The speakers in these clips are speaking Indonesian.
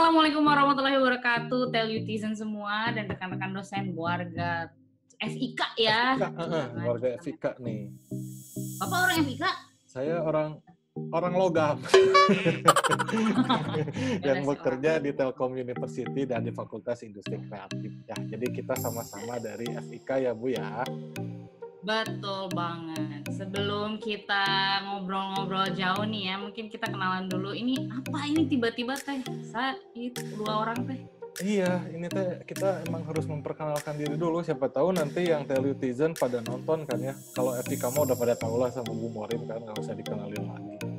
Assalamualaikum warahmatullahi wabarakatuh, Telutizen semua dan rekan-rekan dosen warga FIK ya. FIK, uh, uh, warga FIK nih. Bapak orang FIK? Saya orang orang logam yang bekerja di Telkom University dan di Fakultas Industri Kreatif ya. Jadi kita sama-sama dari FIK ya Bu ya. Betul banget. Sebelum kita ngobrol-ngobrol jauh nih ya, mungkin kita kenalan dulu. Ini apa ini tiba-tiba teh? Saya itu dua orang teh. Iya, ini teh kita emang harus memperkenalkan diri dulu. Siapa tahu nanti yang telutizen pada nonton kan ya. Kalau FT kamu udah pada tahu lah sama Bu Morin kan, nggak usah dikenalin lagi.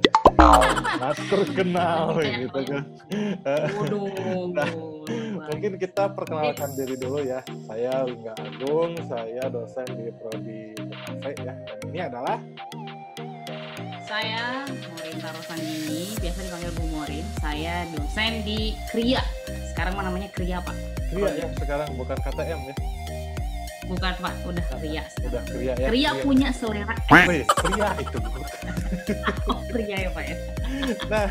Nah, terkenal gitu kan. nah, mungkin kita perkenalkan diri dulu ya. Saya Lingga Agung, saya dosen di Prodi TKV ya. Dan ini adalah saya Morin Tarosandini, biasa dipanggil Bu Morin. Saya dosen di KRIA. Sekarang mah namanya KRIA, Pak. KRIA ya sekarang, bukan KTM ya. Bukan, Pak. Udah KRIA. Udah KRIA ya. KRIA punya selera. KRIA itu. oh, KRIA ya, Pak ya. nah,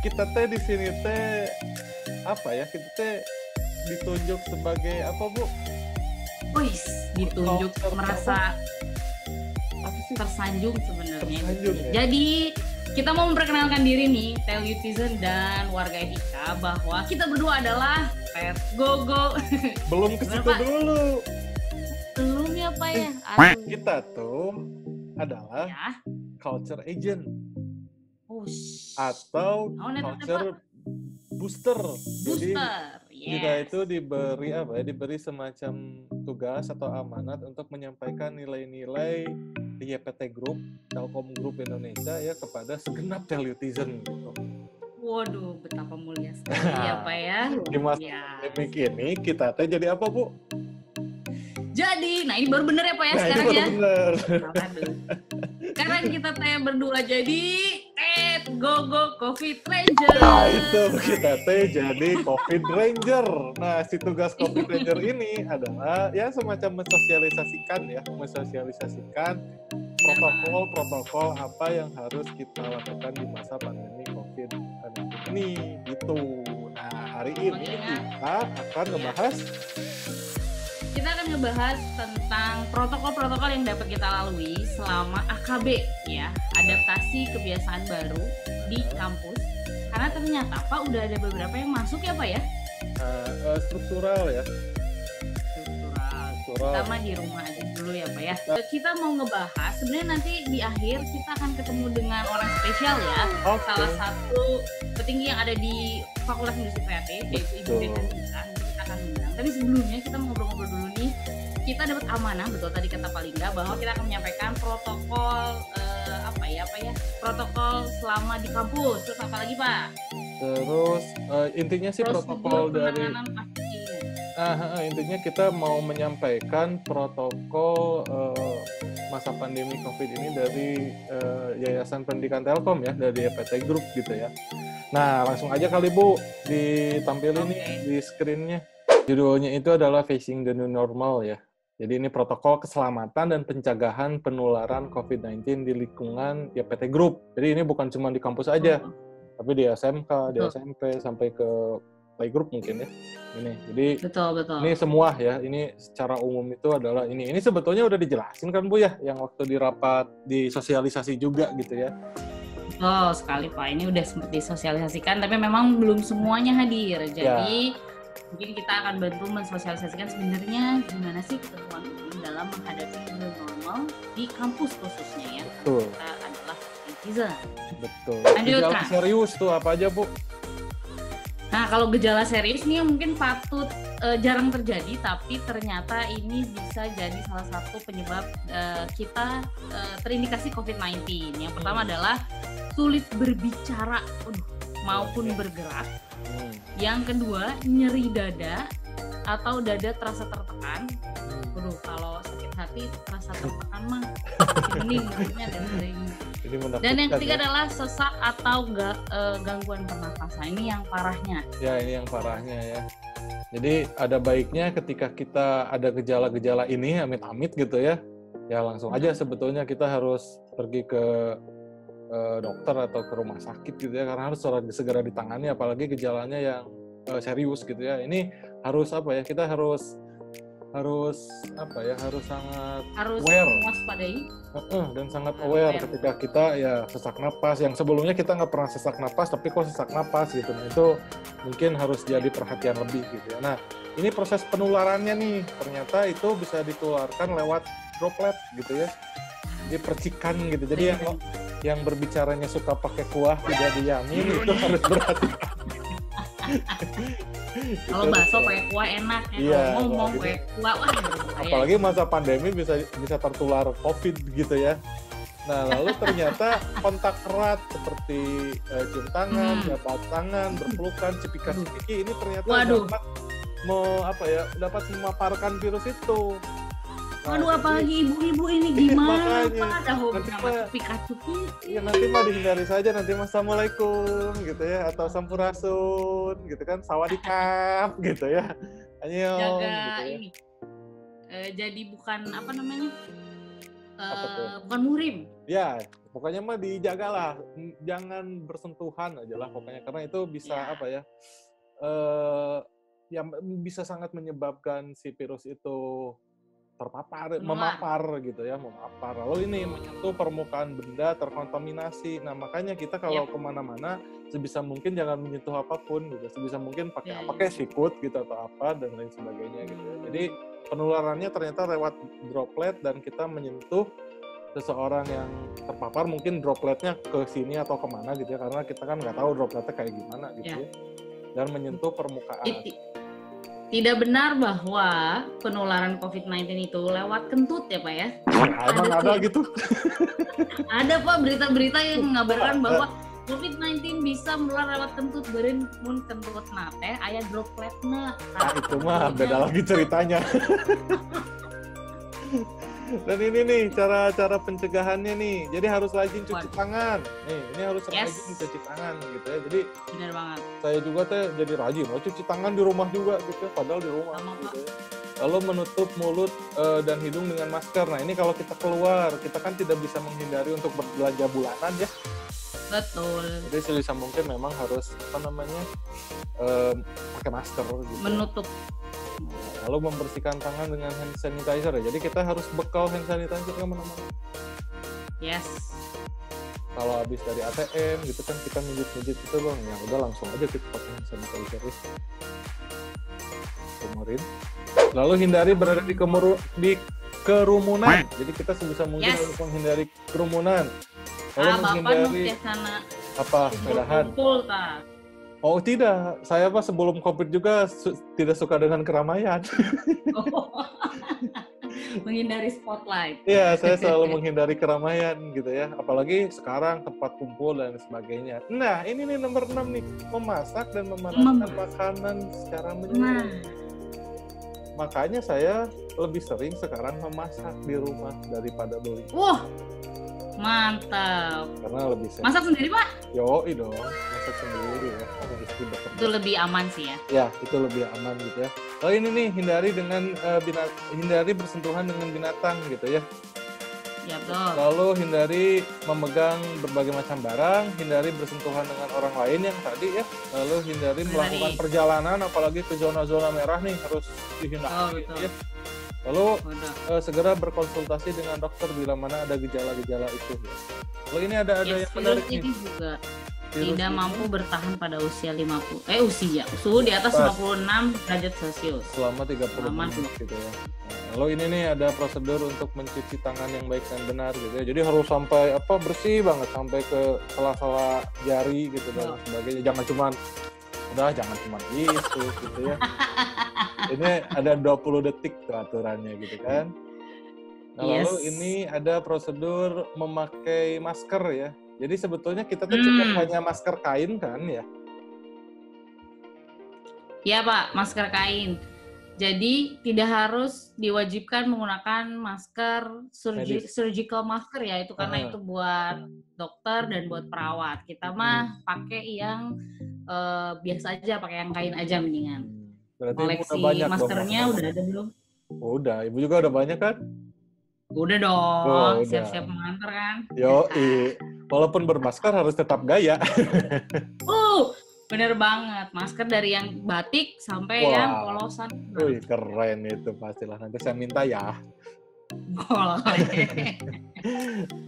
kita teh di sini teh apa ya? Kita teh ditunjuk sebagai apa, Bu? Wih, ditunjuk merasa tersanjung sebenarnya. Ya? Jadi kita mau memperkenalkan diri nih, Telutizen dan warga Etika bahwa kita berdua adalah Pet Gogo. Belum ke situ dulu. Belum ya Pak ya? Aduh. Kita tuh adalah ya. culture agent. Ush. Atau oh, culture booster. Booster. Jadi, yes. kita itu diberi apa ya? Diberi semacam tugas atau amanat untuk menyampaikan nilai-nilai YPT Group, Telkom Group Indonesia ya kepada segenap telutizen gitu. Waduh, betapa mulia sekali ya Pak ya. Di masa pandemi ini kita teh jadi apa Bu? Jadi, nah ini baru bener ya Pak ya nah, sekarang ya. Bener. Sekarang kita teh berdua jadi Ed Gogo Covid Ranger. Nah itu kita teh jadi Covid Ranger. Nah si tugas Covid Ranger ini adalah ya semacam mensosialisasikan ya, mensosialisasikan protokol-protokol apa yang harus kita lakukan di masa pandemi Covid ini gitu. Nah hari ini kita akan ngebahas kita akan ngebahas tentang protokol-protokol yang dapat kita lalui selama AKB ya, adaptasi kebiasaan baru di kampus. Karena ternyata Pak udah ada beberapa yang masuk ya Pak ya? Uh, uh, struktural ya. Struktural. Pertama di rumah aja dulu ya Pak ya. Kita mau ngebahas sebenarnya nanti di akhir kita akan ketemu dengan orang spesial ya. Okay. Salah satu petinggi yang ada di Fakultas Industri Kreatif yaitu Ibu Dekan akan undang. Tapi sebelumnya kita mau ngobrol-ngobrol dulu nih kita dapat amanah betul tadi kata Palinga bahwa kita akan menyampaikan protokol uh, apa ya apa ya protokol selama di kampus terus apa lagi Pak? Terus uh, intinya sih terus protokol dari ah, intinya kita mau menyampaikan protokol uh, masa pandemi COVID ini dari uh, Yayasan Pendidikan Telkom ya dari EPT Group gitu ya. Nah langsung aja kali Bu ditampilin okay. nih di screennya. Judulnya itu adalah Facing the New Normal ya. Jadi ini protokol keselamatan dan pencegahan penularan COVID-19 di lingkungan YPT Group. Jadi ini bukan cuma di kampus aja, hmm. tapi di SMK, di SMP, sampai ke playgroup mungkin ya. Ini, jadi betul, betul. ini semua ya. Ini secara umum itu adalah ini. Ini sebetulnya udah dijelasin kan Bu ya, yang waktu di rapat disosialisasi juga gitu ya. Oh sekali Pak, ini udah sempat disosialisasikan, tapi memang belum semuanya hadir. Jadi ya mungkin kita akan bantu mensosialisasikan sebenarnya gimana sih ketentuan umum dalam menghadapi new normal di kampus khususnya ya. Betul. Kita adalah netizen. Betul. Gejala serius tuh apa aja Bu? Nah kalau gejala serius nih mungkin patut uh, jarang terjadi, tapi ternyata ini bisa jadi salah satu penyebab uh, kita uh, terindikasi COVID-19. Yang pertama adalah sulit berbicara, Aduh, maupun bergerak. Hmm. Yang kedua, nyeri dada atau dada terasa tertekan. Hmm. Waduh, kalau sakit hati terasa tertekan mah mending maksudnya dan Ini Dan yang ketiga ya? adalah sesak atau ga, uh, gangguan pernafasan. Ini yang parahnya. Ya, ini yang parahnya ya. Jadi ada baiknya ketika kita ada gejala-gejala ini amit-amit gitu ya. Ya langsung aja sebetulnya kita harus pergi ke dokter atau ke rumah sakit gitu ya karena harus segera ditangani apalagi gejalanya yang uh, serius gitu ya. Ini harus apa ya? Kita harus harus apa ya harus sangat harus aware. waspadai. Uh, dan sangat aware aware. ketika kita ya sesak napas. Yang sebelumnya kita nggak pernah sesak napas tapi kok sesak napas gitu. Nah itu mungkin harus jadi perhatian lebih gitu ya. Nah ini proses penularannya nih. Ternyata itu bisa ditularkan lewat droplet gitu ya. Jadi percikan gitu. Jadi yang yang berbicaranya suka pakai kuah tidak diyamin itu harus berhati kalau bakso pakai kuah enak ya iya, ngomong pakai kuah wah apalagi masa pandemi bisa bisa tertular covid gitu ya. Nah lalu ternyata kontak erat seperti uh, cium tangan hmm. jabat tangan berpelukan cipikan cipiki ini ternyata Waduh. dapat mau apa ya dapat memaparkan virus itu Waduh, apalagi ibu-ibu ini gimana? Makanya, Pak, ada hobi nama Pikachu Iya, nanti mah dihindari saja. Nanti mah Assalamualaikum, gitu ya. Atau Sampurasun, gitu kan. Sawadikap, gitu ya. Ayo, Jaga gitu ya. ini. Uh, jadi bukan, apa namanya? Uh, apa tuh? Bukan murim. Ya, pokoknya mah dijagalah. Jangan bersentuhan aja lah pokoknya. Karena itu bisa, ya. apa ya, uh, yang bisa sangat menyebabkan si virus itu terpapar, memapar gitu ya, memapar. Lalu ini menyentuh permukaan benda terkontaminasi. Nah makanya kita kalau yeah. ke mana-mana sebisa mungkin jangan menyentuh apa pun gitu. Sebisa mungkin pakai yeah, apa kayak yeah. sikut gitu atau apa dan lain sebagainya gitu. Ya. Jadi penularannya ternyata lewat droplet dan kita menyentuh seseorang yang terpapar mungkin dropletnya ke sini atau ke mana gitu ya karena kita kan nggak tahu dropletnya kayak gimana gitu yeah. ya dan menyentuh permukaan. It, tidak benar bahwa penularan COVID-19 itu lewat kentut ya Pak ya? Emang ada, ada gitu? ada Pak berita-berita yang mengabarkan bahwa COVID-19 bisa menular lewat kentut beren mun kentut nate ayah dropletnya. Nah, itu mah beda lagi ceritanya. Dan ini nih cara-cara pencegahannya nih. Jadi harus rajin cuci What? tangan. Nih, ini harus yes. rajin cuci tangan gitu ya. Jadi Benar banget. Saya juga teh jadi rajin oh cuci tangan di rumah juga gitu ya. Padahal di rumah Sama, gitu ya. Lalu menutup mulut uh, dan hidung dengan masker. Nah, ini kalau kita keluar, kita kan tidak bisa menghindari untuk berbelanja bulanan ya. Betul. Jadi sebisa mungkin memang harus apa namanya? Uh, pakai masker gitu. Menutup lalu membersihkan tangan dengan hand sanitizer ya. Jadi kita harus bekal hand sanitizer ke mana-mana. Yes. Kalau habis dari ATM gitu kan kita mijit-mijit itu loh, ya udah langsung aja kita pakai hand sanitizer ya. Kemarin. Lalu hindari berada di kemuru di kerumunan. Jadi kita sebisa mungkin yes. untuk menghindari kerumunan. Lalu ah, menghindari apa? Sepedahan. Oh tidak, saya pas sebelum COVID juga su tidak suka dengan keramaian. Oh. menghindari spotlight. Iya, saya selalu menghindari keramaian gitu ya. Apalagi sekarang tempat kumpul dan sebagainya. Nah, ini nih nomor 6 nih, memasak dan memanaskan Mem makanan secara menyeluruh. Nah. Makanya saya lebih sering sekarang memasak di rumah daripada beli. Wah, mantap. Karena lebih sehat. Masak sendiri, Pak? Yo, dong. Masak sendiri ya itu lebih aman sih ya ya itu lebih aman gitu ya oh ini nih hindari dengan uh, binat hindari bersentuhan dengan binatang gitu ya Ya, betul. Lalu hindari memegang berbagai macam barang, hindari bersentuhan dengan orang lain yang tadi ya. Lalu hindari, hindari. melakukan perjalanan, apalagi ke zona-zona merah nih harus dihindari. Oh, ya. Lalu uh, segera berkonsultasi dengan dokter bila mana ada gejala-gejala itu. Ya. Lalu ini ada ada yes, yang menarik nih. juga tidak mampu bertahan pada usia 50 eh usia suhu di atas Pas. 56 derajat Celcius selama 30 Aman. menit gitu ya. Nah, lalu ini nih ada prosedur untuk mencuci tangan yang baik dan benar gitu ya. Jadi harus sampai apa bersih banget sampai ke sela-sela jari gitu dan oh. sebagainya. Jangan cuman udah jangan cuma gitu gitu ya. ini ada 20 detik tuh aturannya gitu kan. Nah, yes. lalu ini ada prosedur memakai masker ya. Jadi sebetulnya kita tuh hmm. cukup hanya masker kain kan ya? Iya Pak, masker kain. Jadi tidak harus diwajibkan menggunakan masker surgi, surgical masker ya itu karena uh. itu buat dokter dan buat perawat. Kita mah pakai yang uh, biasa aja, pakai yang kain aja mendingan. Berarti Koleksi banyak maskernya dong, udah ada belum? udah, ibu juga udah banyak kan? Udah dong, oh, siap-siap mengantar kan? Yo, walaupun bermasker harus tetap gaya. uh, Bener banget, masker dari yang batik sampai wow. yang polosan. Wih, keren itu pastilah. Nanti saya minta ya.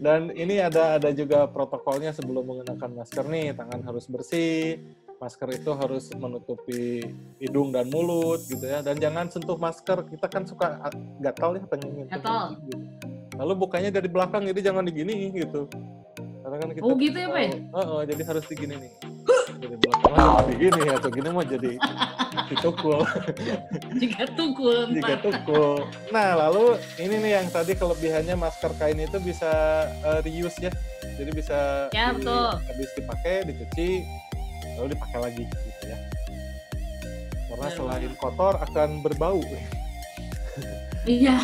Dan ini ada ada juga protokolnya sebelum menggunakan masker nih, tangan harus bersih, masker itu harus menutupi hidung dan mulut gitu ya. Dan jangan sentuh masker, kita kan suka gatal ya pengen gatal. Gitu. Lalu bukanya dari belakang, jadi jangan digini gitu. Karena kan kita Oh gitu ya, Pak? Oh, oh, jadi harus digini nih. Dari belakang jadi gini atau gini mah jadi ditukul jika tukul jika tukul. Nah lalu ini nih yang tadi kelebihannya masker kain itu bisa uh, reuse ya. Jadi bisa ya, di, betul. habis dipakai dicuci lalu dipakai lagi gitu ya. Karena ya, selain kotor akan berbau. Iya.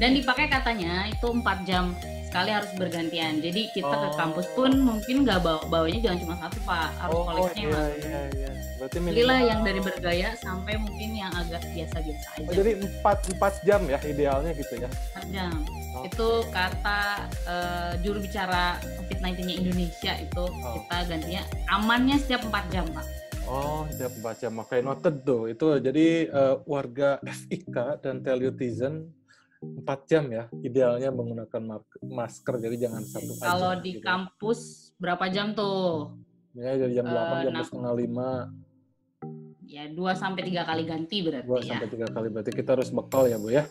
Dan dipakai katanya itu 4 jam sekali harus bergantian. Jadi kita oh. ke kampus pun mungkin nggak bawa bawanya jangan cuma satu pak, harus oh, koleksinya iya. Iya, iya. Berarti Belilah yang dari bergaya sampai mungkin yang agak biasa-biasa aja. Oh, jadi empat empat jam ya idealnya gitu ya? Empat jam. Oh. Itu kata uh, juru bicara COVID-19-nya Indonesia itu oh. kita gantinya amannya setiap empat jam pak. Oh, setiap empat jam. Makanya noted tuh. Itu jadi uh, warga FIK dan Telutizen empat jam ya idealnya menggunakan masker jadi jangan satu kalau di gitu. kampus berapa jam tuh ya dari jam delapan uh, jam setengah lima ya dua sampai tiga kali ganti berarti dua ya. sampai tiga kali berarti kita harus bekal ya bu ya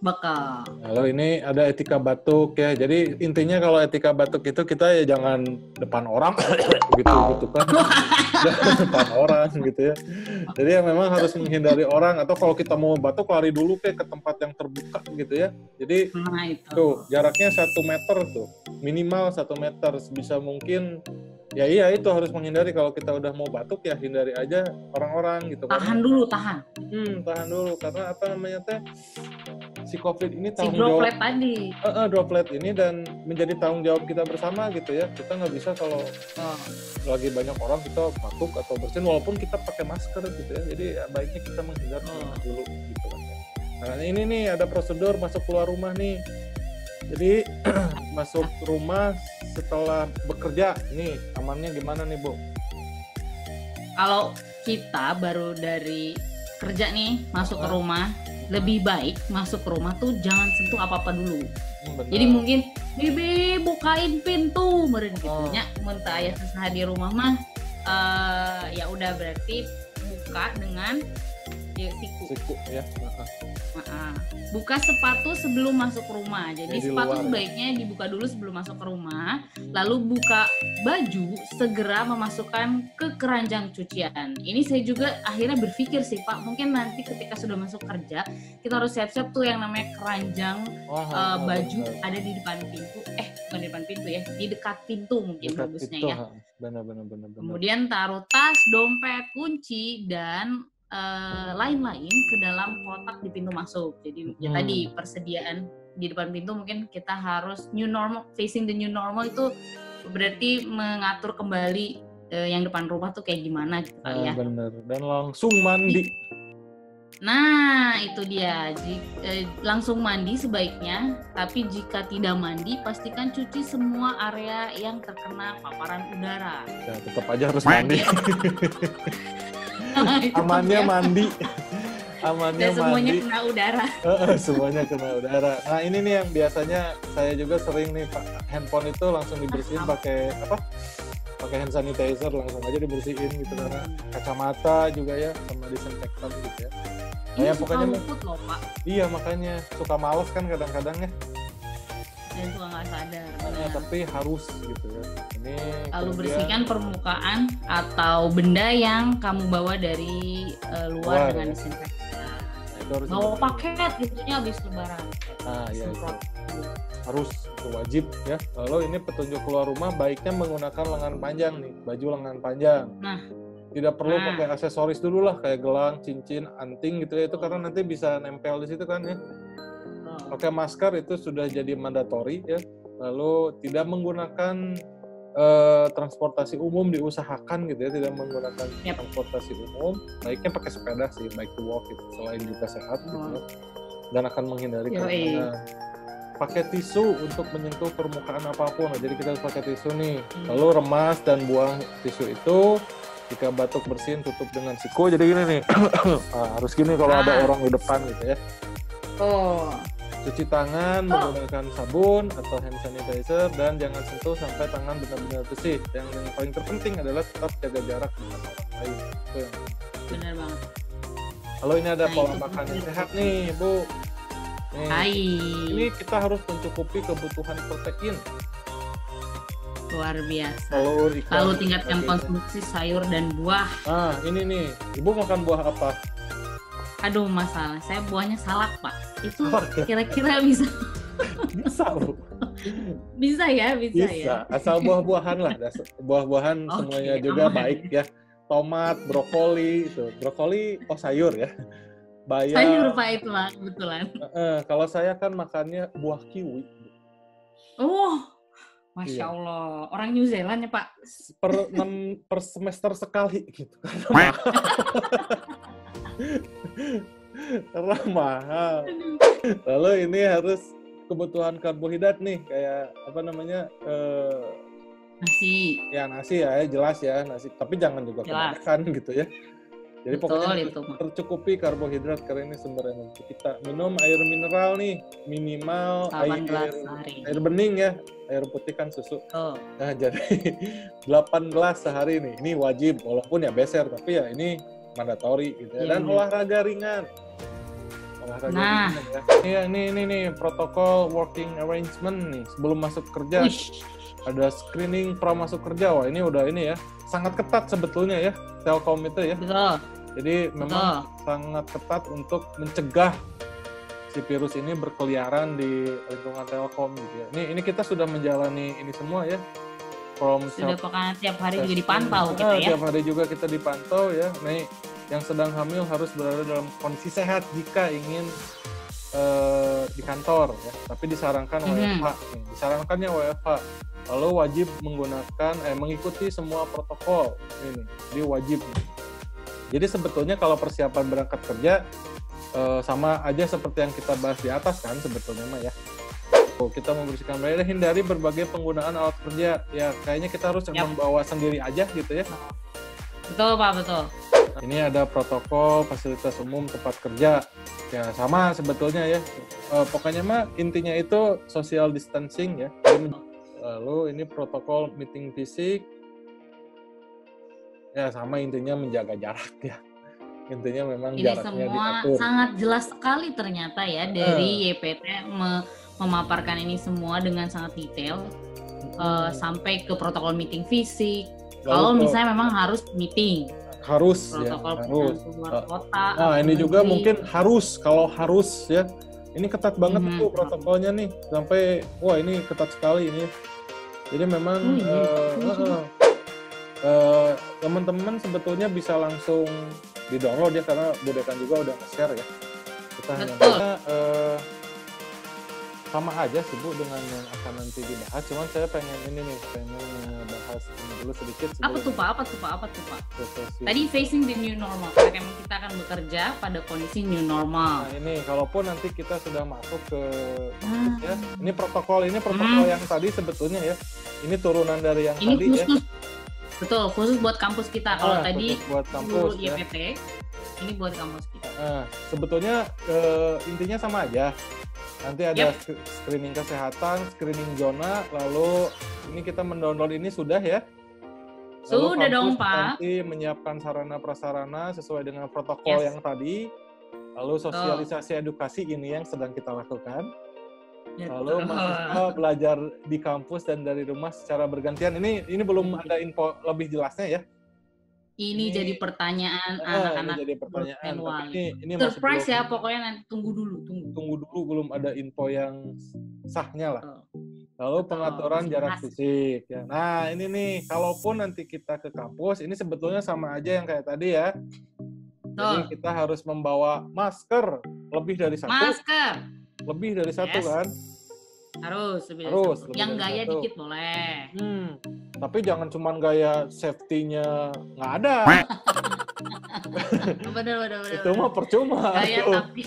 bekal. Lalu ini ada etika batuk ya. Jadi intinya kalau etika batuk itu kita ya jangan depan orang gitu gitu kan. depan orang gitu ya. Jadi ya memang harus menghindari orang atau kalau kita mau batuk lari dulu kayak ke tempat yang terbuka gitu ya. Jadi nah, itu. tuh jaraknya satu meter tuh minimal satu meter sebisa mungkin ya iya itu harus menghindari kalau kita udah mau batuk ya hindari aja orang-orang gitu tahan dulu tahan hmm tahan dulu karena apa namanya teh si covid ini tanggung si droplet jawab tadi. Uh, uh, droplet ini dan menjadi tanggung jawab kita bersama gitu ya. Kita nggak bisa kalau uh, lagi banyak orang kita batuk atau bersin walaupun kita pakai masker gitu ya. Jadi ya, baiknya kita menghindar uh. dulu gitu kan ya. nah ini nih ada prosedur masuk keluar rumah nih. Jadi masuk rumah setelah bekerja. Nih amannya gimana nih Bu? Kalau kita baru dari kerja nih masuk ke rumah lebih baik masuk ke rumah tuh jangan sentuh apa apa dulu. Hmm, Jadi mungkin bibi bukain pintu meren gitu oh. nya ayah sesaha di rumah mah uh, ya udah berarti buka dengan ya, siku. Siku ya. Buka sepatu sebelum masuk rumah. Jadi ya, sepatu luar, sebaiknya ya. dibuka dulu sebelum masuk ke rumah. Lalu buka baju segera memasukkan ke keranjang cucian. Ini saya juga akhirnya berpikir sih Pak, mungkin nanti ketika sudah masuk kerja kita harus siap-siap tuh yang namanya keranjang Wah, uh, baju benar. ada di depan pintu. Eh bukan di depan pintu ya, di dekat pintu mungkin dekat bagusnya ya. Benar, benar, benar, benar. Kemudian taruh tas, dompet, kunci dan lain-lain uh, ke dalam kotak di pintu masuk. Jadi hmm. ya tadi persediaan di depan pintu mungkin kita harus new normal facing the new normal itu berarti mengatur kembali uh, yang depan rumah tuh kayak gimana gitu kali ya. Bener dan langsung mandi. Nah, itu dia. Jika, eh, langsung mandi sebaiknya, tapi jika tidak mandi, pastikan cuci semua area yang terkena paparan udara. Ya, tetap aja harus mandi. amannya mandi. Amannya Dan semuanya mandi. kena udara. Semuanya kena udara. Nah ini nih yang biasanya saya juga sering nih pak. Handphone itu langsung dibersihin pakai apa? Pakai hand sanitizer langsung aja dibersihin gitu karena kacamata juga ya sama disinfektan gitu ya. Nah, ya, pokoknya luput loh pak. Iya makanya. Suka males kan kadang-kadang ya dan suka nggak sadar ya, tapi harus gitu ya. Ini lalu kemudian, bersihkan permukaan atau benda yang kamu bawa dari uh, luar, luar dengan ya. disinfektan. Nah, bawa paket gitu ya habis lebaran. Ah iya itu. harus itu wajib ya. Lalu ini petunjuk keluar rumah baiknya menggunakan lengan panjang nih baju lengan panjang. Nah. Tidak perlu nah. pakai aksesoris dulu lah kayak gelang, cincin, anting gitu ya. Itu karena nanti bisa nempel di situ kan ya pakai masker itu sudah jadi mandatori ya. Lalu tidak menggunakan uh, transportasi umum diusahakan gitu ya tidak menggunakan yep. transportasi umum. Baiknya pakai sepeda sih bike to walk gitu selain juga sehat oh. gitu dan akan menghindari kerumunan. Pakai tisu untuk menyentuh permukaan apa pun. Nah, jadi kita harus pakai tisu nih. Hmm. lalu remas dan buang tisu itu. Jika batuk bersin tutup dengan siku. Jadi gini nih nah, harus gini kalau ah. ada orang di depan gitu ya. Oh cuci tangan oh. menggunakan sabun atau hand sanitizer dan jangan sentuh sampai tangan benar-benar bersih. Yang, yang paling terpenting adalah tetap jaga jarak dengan orang lain. Itu yang benar banget. Kalau ini ada nah, pola makan yang sehat nih, Bu. Nih, Hai. Ini kita harus mencukupi kebutuhan protein. Luar biasa. Telur, ikan, Lalu tingkatkan konsumsi sayur dan buah. Nah, ini nih. Ibu makan buah apa? Aduh, masalah. Saya buahnya salak, Pak itu kira-kira bisa bisa bisa ya bisa, bisa. ya asal buah-buahan lah buah-buahan okay. semuanya juga aman. baik ya tomat brokoli itu brokoli oh sayur ya bayam sayur pak itu lah kebetulan uh, kalau saya kan makannya buah kiwi oh Masya iya. Allah, orang New Zealand ya Pak? Per, 6, per semester sekali gitu. karena mahal. Lalu ini harus kebutuhan karbohidrat nih kayak apa namanya eh, nasi. Ya nasi ya, ya jelas ya nasi. Tapi jangan juga kebanyakan gitu ya. Jadi Betul, pokoknya itu. tercukupi karbohidrat karena ini sumber energi kita. Minum air mineral nih minimal air air bening ya. Air putih kan susu. Oh. Nah, jadi 8 gelas sehari nih. Ini wajib walaupun ya beser tapi ya ini mandatori gitu ya. Dan iya. olahraga ringan olahraga nah. ya. Iya, ini ini nih protokol working arrangement nih sebelum masuk kerja. Uish. Ada screening pra masuk kerja. Wah, ini udah ini ya. Sangat ketat sebetulnya ya Telkom itu ya. Betul. Jadi memang Betul. sangat ketat untuk mencegah si virus ini berkeliaran di lingkungan Telkom gitu ya. Ini ini kita sudah menjalani ini semua ya. From sudah pokoknya tiap hari juga dipantau gitu ya. Tiap hari juga kita dipantau ya. Nih yang sedang hamil harus berada dalam kondisi sehat jika ingin uh, di kantor ya. Tapi disarankan mm -hmm. WFH nih. disarankannya WFH lalu wajib menggunakan eh mengikuti semua protokol ini jadi wajib. Jadi sebetulnya kalau persiapan berangkat kerja uh, sama aja seperti yang kita bahas di atas kan sebetulnya mah ya. Oh, kita membersihkan badan hindari berbagai penggunaan alat kerja. Ya kayaknya kita harus yep. membawa sendiri aja gitu ya. Betul pak betul ini ada protokol fasilitas umum tempat kerja. Ya sama sebetulnya ya. E, pokoknya mah intinya itu social distancing ya. Lalu ini protokol meeting fisik. Ya sama intinya menjaga jarak ya. Intinya memang ini jaraknya semua diatur. sangat jelas sekali ternyata ya dari uh. YPT me memaparkan ini semua dengan sangat detail uh, sampai ke protokol meeting fisik. Kalau misalnya memang harus meeting harus ya. Harus. kota, nah ini juga mungkin harus kalau harus ya. Ini ketat banget mm -hmm. tuh protokolnya nih sampai wah ini ketat sekali ini. Jadi memang iya. uh, uh, uh, teman-teman sebetulnya bisa langsung di download ya karena Budekan juga udah nge-share ya. Kita hanya uh, sama aja sih Bu dengan yang akan nanti dibahas. Cuman saya pengen ini nih, pengen bahas ini dulu sedikit. Apa tuh Pak? Apa tuh Pak? Apa tuh Pak? Tadi facing the new normal, karena memang kita akan bekerja pada kondisi new normal. Nah ini, kalaupun nanti kita sudah masuk ke hmm. ya, ini protokol ini protokol hmm. yang tadi sebetulnya ya, ini turunan dari yang ini tadi ya. khusus, ya. Betul, khusus buat kampus kita. Kalau nah, tadi buat kampus ya. YPT, ini buat kampus kita. Nah, sebetulnya uh, intinya sama aja Nanti ada yep. screening kesehatan, screening zona, lalu ini kita mendownload ini sudah ya? Lalu sudah dong Pak. Nanti menyiapkan sarana prasarana sesuai dengan protokol yes. yang tadi. Lalu sosialisasi oh. edukasi ini yang sedang kita lakukan. Ya, Lalu mahasiswa belajar di kampus dan dari rumah secara bergantian. Ini ini belum ada info lebih jelasnya ya ini, ini jadi pertanyaan eh, anak-anak jadi pertanyaan ini, ini surprise ya pokoknya nanti tunggu dulu tunggu. tunggu dulu belum ada info yang sahnya lah. Lalu pengaturan jarak fisik ya. Nah ini nih kalaupun nanti kita ke kampus ini sebetulnya sama aja yang kayak tadi ya. Jadi kita harus membawa masker lebih dari satu. Masker. Lebih dari satu yes. kan harus lebih harus yang gaya satu. dikit boleh hmm tapi jangan cuma gaya safety-nya nggak ada. bener, bener, bener, itu mah percuma. Gaya tuh. tapi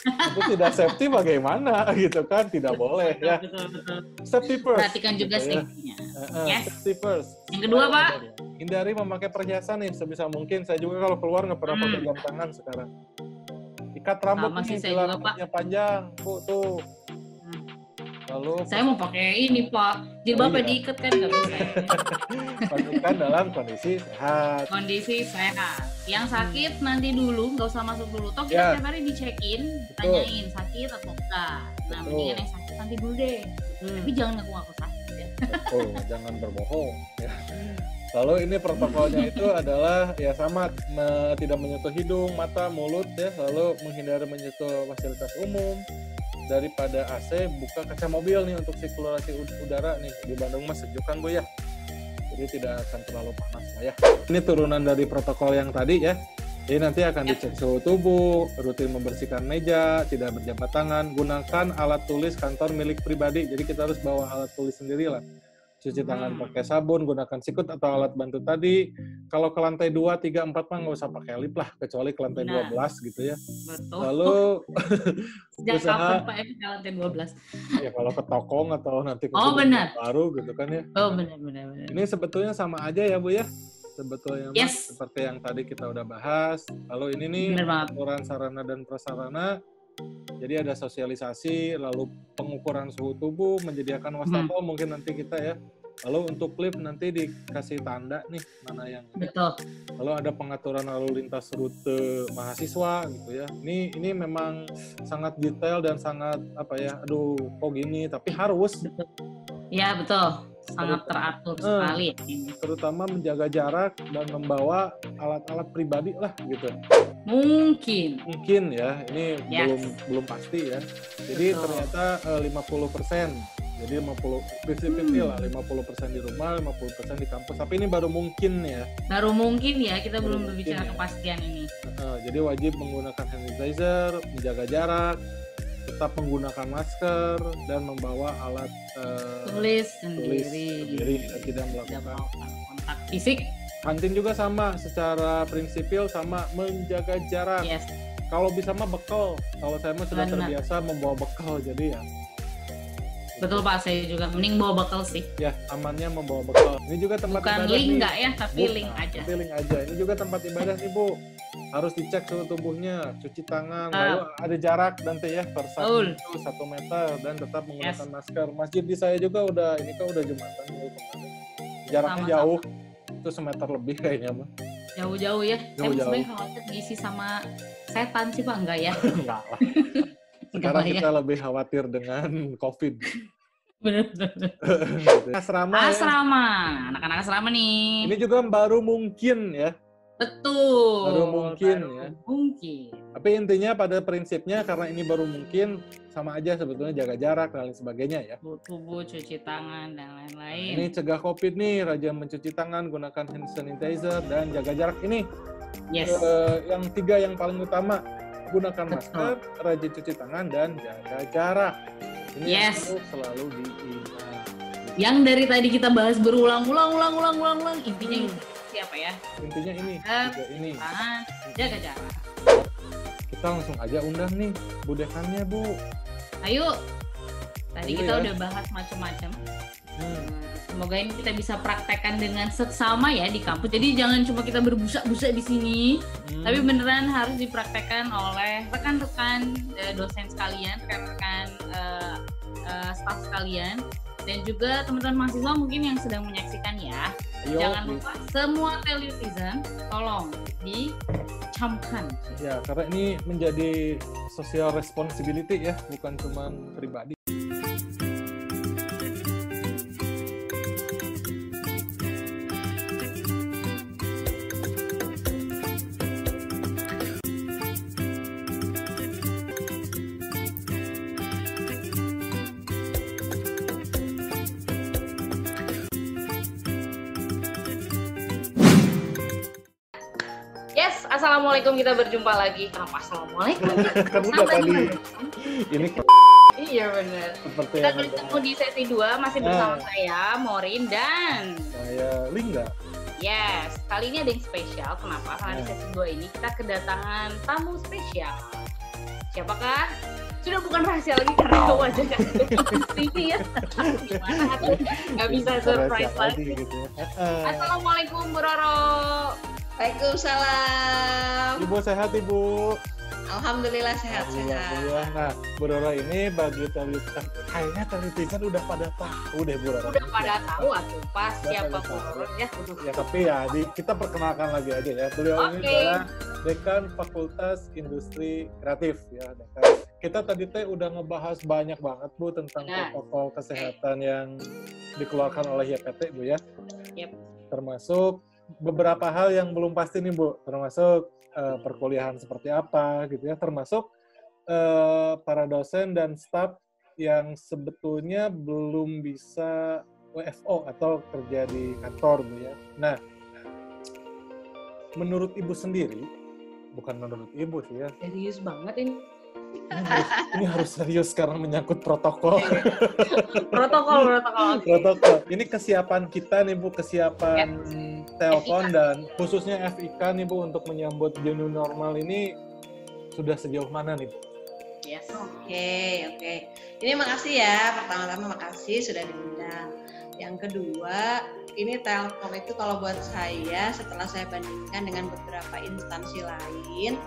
itu tidak safety bagaimana gitu kan tidak boleh ya betul, betul. safety first perhatikan juga gitu, ya. safety-nya uh, yes. safety first yang kedua pak hindari memakai perhiasan nih sebisa mungkin saya juga kalau keluar nggak pernah hmm. pakai jam tangan sekarang ikat rambut Sama nih bila panjang bu tuh Lalu saya mau pakai ini Pak. Jilbab oh, iya. diikat kan nggak bisa. kan dalam kondisi sehat. Kondisi sehat. Yang sakit nanti dulu, nggak usah masuk dulu. Toh kita ya. tiap hari dicekin, tanyain sakit atau enggak. Nah, mendingan yang sakit nanti dulu deh. Hmm. Tapi jangan ngaku-ngaku sakit ya. Betul, jangan berbohong. Ya. Lalu ini protokolnya itu adalah ya sama me, tidak menyentuh hidung, mata, mulut ya, lalu menghindari menyentuh fasilitas umum, daripada AC buka kaca mobil nih untuk sirkulasi udara nih. Di Bandung mas sejuk kan bu ya? Jadi tidak akan terlalu panas lah ya. Ini turunan dari protokol yang tadi ya. Jadi nanti akan dicek suhu tubuh rutin membersihkan meja tidak berjabat tangan gunakan alat tulis kantor milik pribadi. Jadi kita harus bawa alat tulis sendiri lah cuci tangan hmm. pakai sabun, gunakan sikut atau alat bantu tadi. Kalau ke lantai 2, 3, 4 mah nggak usah pakai lip lah, kecuali ke lantai nah, 12 gitu ya. Betul. Lalu Sejak usaha, kapan Pak ke lantai 12? ya kalau ke tokong atau nanti ke oh, benar. baru gitu kan ya. Oh benar, benar, benar. Ini sebetulnya sama aja ya Bu ya? Sebetulnya yes. seperti yang tadi kita udah bahas. Lalu ini nih aturan sarana dan prasarana jadi ada sosialisasi, lalu pengukuran suhu tubuh, menyediakan wastafel hmm. mungkin nanti kita ya. Lalu untuk klip nanti dikasih tanda nih mana yang betul. Lalu ada pengaturan lalu lintas rute mahasiswa gitu ya. Ini ini memang sangat detail dan sangat apa ya? Aduh, kok gini? Tapi harus. Iya betul sangat teratur eh, sekali ini. Terutama menjaga jarak dan membawa alat-alat pribadi lah gitu. Mungkin. Mungkin ya, ini yes. belum belum pasti ya. Jadi Betul. ternyata uh, 50 persen. Jadi 50 50 hmm. lah, 50 persen di rumah, 50 persen di kampus. Tapi ini baru mungkin ya. Baru mungkin ya, kita baru belum berbicara ya. kepastian ini. Uh, jadi wajib menggunakan hand sanitizer, menjaga jarak, tetap menggunakan masker dan membawa alat uh, tulis sendiri, tulis sendiri tidak melakukan kontak fisik. Hunting juga sama, secara prinsipil sama menjaga jarak. Yes. Kalau bisa mah bekal. Kalau saya mah sudah Benar. terbiasa membawa bekal, jadi ya Betul Pak, saya juga mending bawa bekal sih. Ya, amannya membawa bekal. Ini juga tempat Bukan ibadah link enggak ya, tapi Bukan, link aja. Tapi link aja. Ini juga tempat ibadah nih Bu. Harus dicek suhu tubuhnya, cuci tangan, uh. lalu ada jarak nanti ya per satu, itu, satu meter dan tetap menggunakan yes. masker. Masjid di saya juga udah ini kan udah jumatan ya Jaraknya sama, jauh, itu semeter lebih kayaknya mah. Jauh-jauh ya. Jauh, saya sebenarnya khawatir diisi sama setan sih Pak, enggak ya? enggak lah. Sekarang kita lebih khawatir dengan COVID. Benar. asrama. Asrama. Ya. Anak-anak asrama nih. Ini juga baru mungkin ya. Betul. Baru mungkin baru ya. Mungkin. Tapi intinya pada prinsipnya karena ini baru mungkin sama aja sebetulnya jaga jarak dan lain sebagainya ya. Tubuh, cuci tangan dan lain-lain. Ini cegah COVID nih, rajin mencuci tangan, gunakan hand sanitizer dan jaga jarak ini. Yes. Uh, yang tiga yang paling utama gunakan masker, rajin cuci tangan dan jaga jarak. Ini yes. selalu diingat. Yang dari tadi kita bahas berulang-ulang, ulang-ulang, ulang-ulang, intinya hmm. Siapa ya? Intinya ini. Jaga ini. Tangan, jaga jarak. Kita langsung aja undang nih budekannya bu. Ayo. Tadi Ayo kita ya. udah bahas macam-macam. Hmm Semoga ini kita bisa praktekkan dengan seksama ya di kampus. Jadi jangan cuma kita berbusa-busa di sini, hmm. tapi beneran harus dipraktekkan oleh rekan-rekan uh, dosen sekalian, rekan-rekan uh, uh, staf sekalian, dan juga teman-teman mahasiswa mungkin yang sedang menyaksikan ya. Yo, jangan lupa semua televisi tolong dicamkan. Ya, karena ini menjadi social responsibility ya, bukan cuma pribadi. Assalamualaikum kita berjumpa lagi. Kenapa Assalamualaikum? kan udah tadi. Ini Iya benar. Kita bertemu di sesi 2 masih bersama nah. saya Morin dan saya Lingga. Yes, kali ini ada yang spesial. Kenapa? Karena nah. di sesi 2 ini kita kedatangan tamu spesial. siapakah sudah bukan rahasia lagi karena wajahnya ini ya gimana nggak bisa surprise lagi gitu. Ya. Assalamualaikum Bu Roro Waalaikumsalam Ibu sehat Ibu Alhamdulillah sehat-sehat. Nah, Bu Roro ini bagi telitikan, kayaknya telitikan udah pada tahu deh Bu Roro. Udah pada tahu atuh pas siapa Bu Roro ya. Ya tapi ya di, kita perkenalkan lagi aja ya. Beliau okay. ini adalah Dekan Fakultas Industri Kreatif ya, Dekan. Kita tadi teh udah ngebahas banyak banget Bu tentang nah. protokol kesehatan yang dikeluarkan oleh YPT Bu ya. Yep. Termasuk beberapa hal yang belum pasti nih Bu, termasuk uh, perkuliahan seperti apa gitu ya, termasuk uh, para dosen dan staf yang sebetulnya belum bisa WFO atau kerja di kantor bu ya. Nah, menurut ibu sendiri, bukan menurut ibu sih ya. Serius banget ini ini harus, ini harus serius karena menyangkut protokol. protokol, protokol. Protokol. Ini kesiapan kita nih Bu, kesiapan telepon dan khususnya FIK nih Bu untuk menyambut new normal ini sudah sejauh mana nih Bu? Yes, oke, okay, oke. Okay. Ini makasih ya, pertama-tama makasih sudah diundang. Yang kedua, ini Telkom itu kalau buat saya setelah saya bandingkan dengan beberapa instansi lain,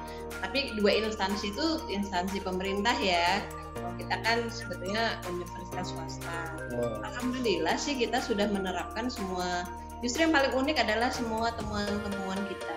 tapi dua instansi itu instansi pemerintah ya. Kalau kita kan sebetulnya universitas swasta. Oh. Alhamdulillah sih kita sudah menerapkan semua. Justru yang paling unik adalah semua temuan-temuan kita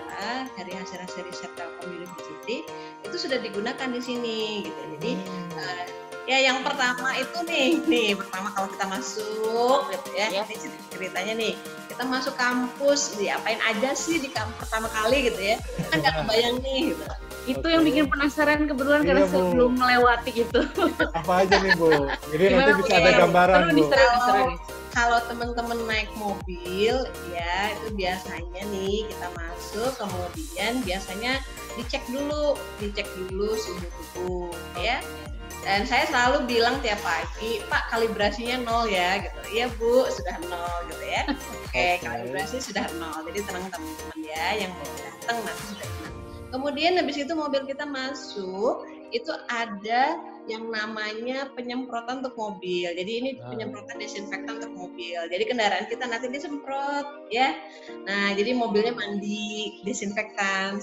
dari hasil-hasil riset Telkom University itu sudah digunakan di sini gitu. Jadi hmm. uh, ya yang pertama itu nih nih pertama kalau kita masuk gitu ya. Yes. ini ceritanya nih kita masuk kampus diapain aja sih di kampus pertama kali gitu ya. Kan nggak kebayang nih gitu. Itu okay. yang bikin penasaran kebetulan iya, karena bu. sebelum melewati gitu. Apa aja nih bu? Jadi Gimana, nanti bisa ada gambaran bu. kalau, kalau teman-teman naik mobil ya itu biasanya nih kita masuk kemudian biasanya dicek dulu dicek dulu suhu tubuh ya dan saya selalu bilang tiap pagi pak kalibrasinya nol ya gitu iya bu sudah nol gitu ya oke okay, kalibrasi sudah nol jadi tenang teman-teman ya yang mau datang nanti sudah tenang kemudian habis itu mobil kita masuk itu ada yang namanya penyemprotan untuk mobil. Jadi ini nah. penyemprotan desinfektan untuk mobil. Jadi kendaraan kita nanti disemprot ya. Nah, jadi mobilnya mandi desinfektan.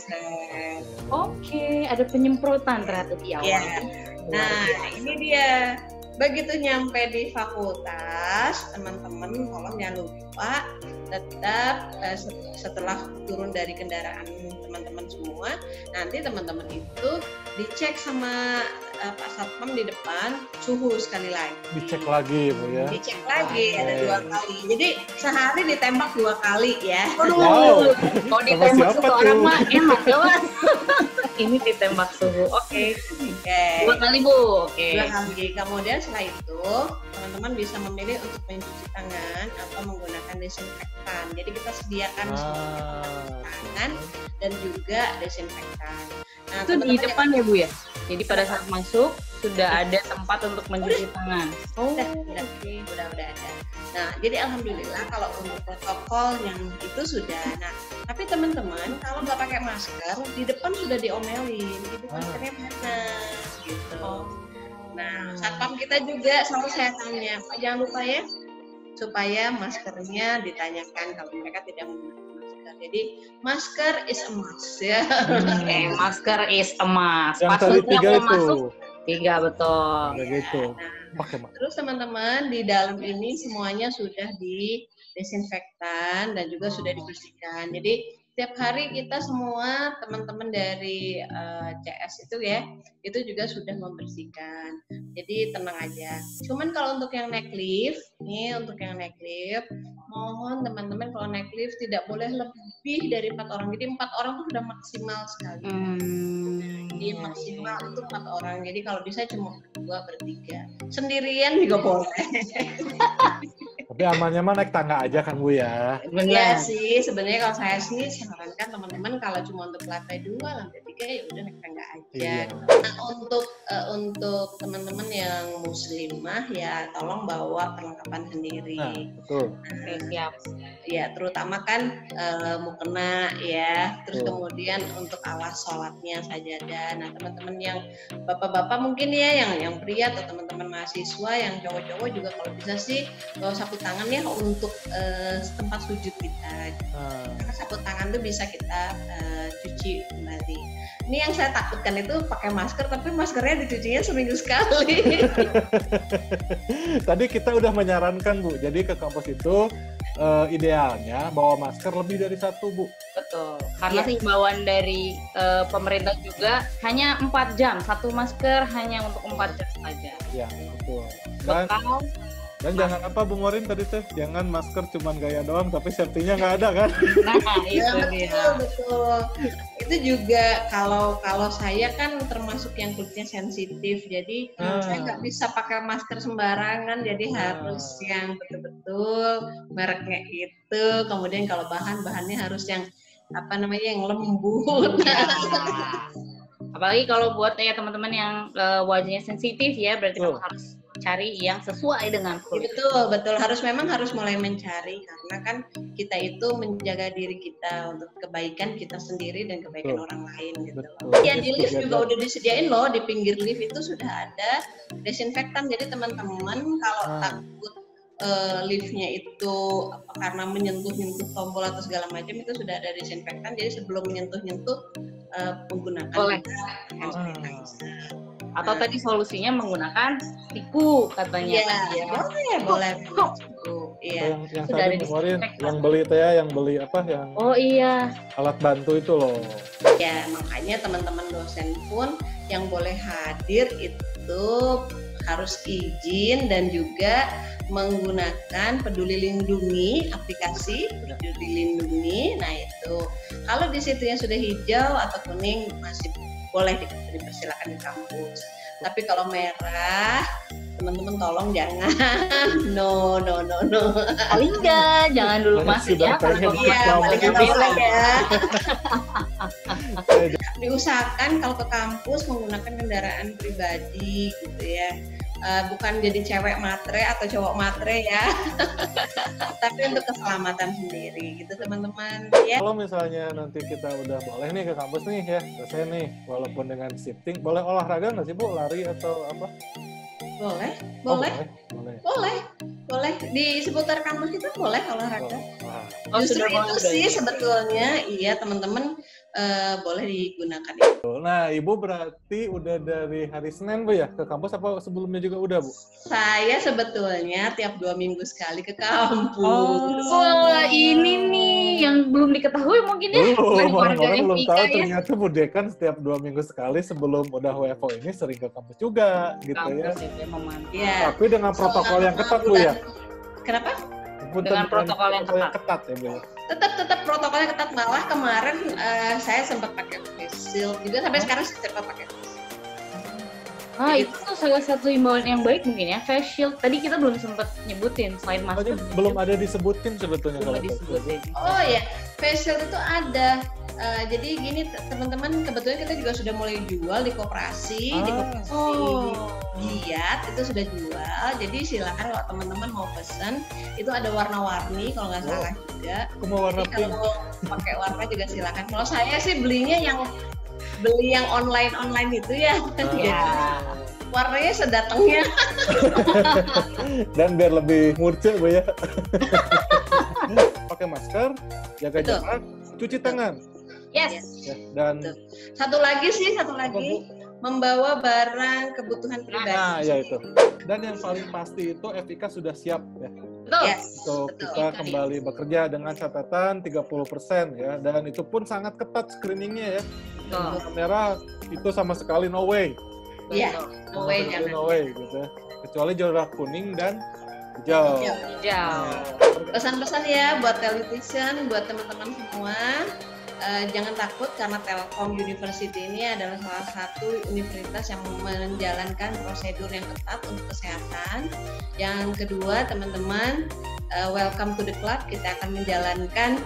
Oke, okay, ada penyemprotan ternyata di awal. Ya. Nah, ini dia. Begitu nyampe di fakultas, teman-teman tolong jangan lupa tetap uh, setelah turun dari kendaraan teman-teman semua, nanti teman-teman itu dicek sama uh, Pak Satpam di depan suhu sekali lagi. Dicek lagi, Bu ya. Dicek lagi, okay. ada dua kali. Jadi sehari ditembak dua kali ya. Wow. kalau ditembak satu orang mah enak ini ditembak suhu. Oke. Okay. Oke. Okay. Dua kali bu. Oke. Okay. Dua kali. Kemudian setelah itu teman-teman bisa memilih untuk mencuci tangan atau menggunakan desinfektan. Jadi kita sediakan ah. tangan dan juga desinfektan. Nah, itu di depan ya bu ya. Jadi pada saat masuk sudah ada tempat untuk mencuci tangan. Oh, udah, udah, okay. udah, udah ada. Nah, jadi alhamdulillah kalau untuk protokol yang itu sudah. Nah, tapi teman-teman kalau nggak pakai masker di depan sudah diomelin, itu ah. maskernya mana? Gitu. Oh. Nah, satpam kita juga selalu saya tanya, Pak jangan lupa ya, supaya maskernya ditanyakan kalau mereka tidak menggunakan masker. Jadi masker is a must ya. Hmm. okay, masker is a must. Yang Pas tadi tiga itu. Masuk, Tiga betul. Tiga gitu. Nah, terus teman-teman di dalam ini semuanya sudah di desinfektan dan juga sudah dibersihkan. Jadi setiap hari kita semua teman-teman dari uh, eh, CS itu ya itu juga sudah membersihkan. Jadi tenang aja. Cuman kalau untuk yang naik lift nih untuk yang naik lift mohon teman-teman kalau naik lift tidak boleh lebih dari empat orang. Jadi empat orang itu sudah maksimal sekali. Hmm. jadi maksimal itu empat orang. Jadi kalau bisa cuma dua bertiga sendirian juga boleh Tapi amannya mah naik tangga aja kan Bu ya. Iya sih, sebenarnya kalau saya sih sarankan teman-teman kalau cuma untuk lantai dua, lantai tiga ya udah naik tangga aja. Iya. Nah, untuk uh, untuk teman-teman yang muslimah ya tolong bawa perlengkapan sendiri. Nah, betul. Nah, siap. Ya, terutama kan uh, mukena ya, terus betul. kemudian untuk alas sholatnya sajadah. Nah, teman-teman yang bapak-bapak mungkin ya yang yang pria atau teman-teman mahasiswa yang cowok-cowok juga kalau bisa sih bawa sapu tangan ya untuk uh, tempat sujud kita. Hmm. Karena sapu tangan tuh bisa kita uh, cuci kembali. Ini yang saya takutkan itu pakai masker, tapi maskernya dicucinya seminggu sekali. Tadi kita udah menyarankan Bu, jadi ke kampus itu uh, idealnya bawa masker lebih dari satu Bu. Betul, karena ya. himbauan dari uh, pemerintah juga hanya empat jam, satu masker hanya untuk empat jam saja. Ya betul. Dan, Bekal dan jangan apa Bung Morin tadi tuh, jangan masker cuma gaya doang tapi safety-nya nggak ada kan? Nah, itu ya, betul, betul. Itu juga kalau kalau saya kan termasuk yang kulitnya sensitif, jadi hmm. saya nggak bisa pakai masker sembarangan, jadi hmm. harus yang betul-betul mereknya itu. Kemudian kalau bahan bahannya harus yang apa namanya yang lembut. Ya. Apalagi kalau buat ya teman-teman yang uh, wajahnya sensitif ya, berarti oh. harus cari yang sesuai dengan kulit. Betul, betul. Harus memang harus mulai mencari karena kan kita itu menjaga diri kita untuk kebaikan kita sendiri dan kebaikan betul. orang lain gitu. Ya di lift juga udah disediain loh di pinggir lift itu sudah ada desinfektan. Jadi teman-teman kalau hmm. takut uh, liftnya itu karena menyentuh-nyentuh tombol atau segala macam itu sudah ada desinfektan. Jadi sebelum menyentuh-nyentuh uh, menggunakan hand sanitizer atau tadi solusinya menggunakan tiku katanya ya, ya. boleh boleh. iya. Yang, yang Sudah tadi kemarin yang beli itu ya yang beli apa yang oh iya. alat bantu itu loh. Ya makanya teman-teman dosen pun yang boleh hadir itu harus izin dan juga menggunakan peduli lindungi aplikasi peduli lindungi. Nah itu. Kalau di situ yang sudah hijau atau kuning masih boleh dipersilakan di kampus. Tapi kalau merah, teman-teman tolong jangan. No, no, no, no. Paling enggak, jangan dulu masuk ya. Iya, paling enggak ya. Diusahakan kalau ke kampus menggunakan kendaraan pribadi gitu ya uh, bukan jadi cewek matre atau cowok matre ya. Tapi untuk keselamatan sendiri gitu teman-teman. Ya. Kalau misalnya nanti kita udah boleh nih ke kampus nih ya selesai nih walaupun dengan shifting boleh olahraga nggak sih bu? Lari atau apa? Boleh boleh. oh, boleh. Boleh boleh. Di seputar kampus kita boleh olahraga. Oh, justru itu sih sebetulnya iya teman-teman uh, boleh digunakan itu. Nah, Ibu berarti udah dari hari Senin Bu ya ke kampus apa sebelumnya juga udah Bu? Saya sebetulnya tiap dua minggu sekali ke kampus. Oh, oh ini nih yang belum diketahui mungkin ya. Belum, orang, orang belum tahu ya. ternyata Bu Dekan setiap dua minggu sekali sebelum udah WFO ini sering ke kampus juga gitu ya. kampus ya. ya. Tapi dengan protokol yang ketat Bu ya. Kenapa? Dengan protokol yang ketat. ketat ya Bu. Tetap tetap protokolnya ketat malah kemarin uh, saya sempat pakai face shield juga sampai sekarang saya tetap pakai face Ah, itu tuh salah satu imbauan yang baik mungkin ya, face shield. Tadi kita belum sempat nyebutin selain masker. belum ada disebutin sebetulnya belum kalau disebutin. Oh ya, face shield itu ada. Uh, jadi gini teman-teman kebetulan kita juga sudah mulai jual di koperasi, ah. di koperasi oh. giat itu sudah jual. Jadi silakan kalau teman-teman mau pesan itu ada warna-warni kalau nggak oh. salah juga. Aku mau warna Jadi pink. Kalau pakai warna juga silakan. Kalau saya sih belinya yang beli yang online online itu ya. ya. Warnanya sedatangnya. Dan biar lebih murce bu ya. Pakai masker, jaga Betul. jarak, cuci tangan. Yes. Ya, dan Betul. satu lagi sih, satu lagi membawa barang kebutuhan pribadi. Nah, ya itu. Dan yang paling pasti itu Evika sudah siap ya. Betul. Yes. Untuk Betul. kita kembali bekerja dengan catatan 30% ya dan itu pun sangat ketat screeningnya ya. Betul. Merah itu sama sekali no way. Iya, no way jangan. No way gitu ya. Kecuali zona kuning dan hijau. Hijau. Pesan-pesan ya buat television, buat teman-teman semua uh, jangan takut karena Telkom University ini adalah salah satu universitas yang menjalankan prosedur yang ketat untuk kesehatan. Yang kedua, teman-teman, uh, welcome to the club. Kita akan menjalankan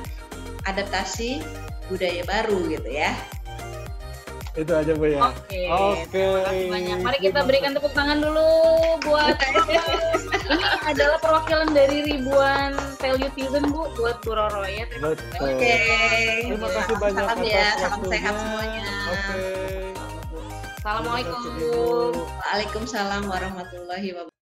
adaptasi budaya baru gitu ya. Itu aja Bu ya. Oke. Oke. banyak. Mari kita berikan tepuk tangan dulu buat ini adalah perwakilan dari ribuan Telutizen Bu buat Bu Roro ya. Terima kasih. Oke. Terima kasih banyak salam ya, salam sehat semuanya. Oke. Assalamualaikum. Waalaikumsalam warahmatullahi wabarakatuh.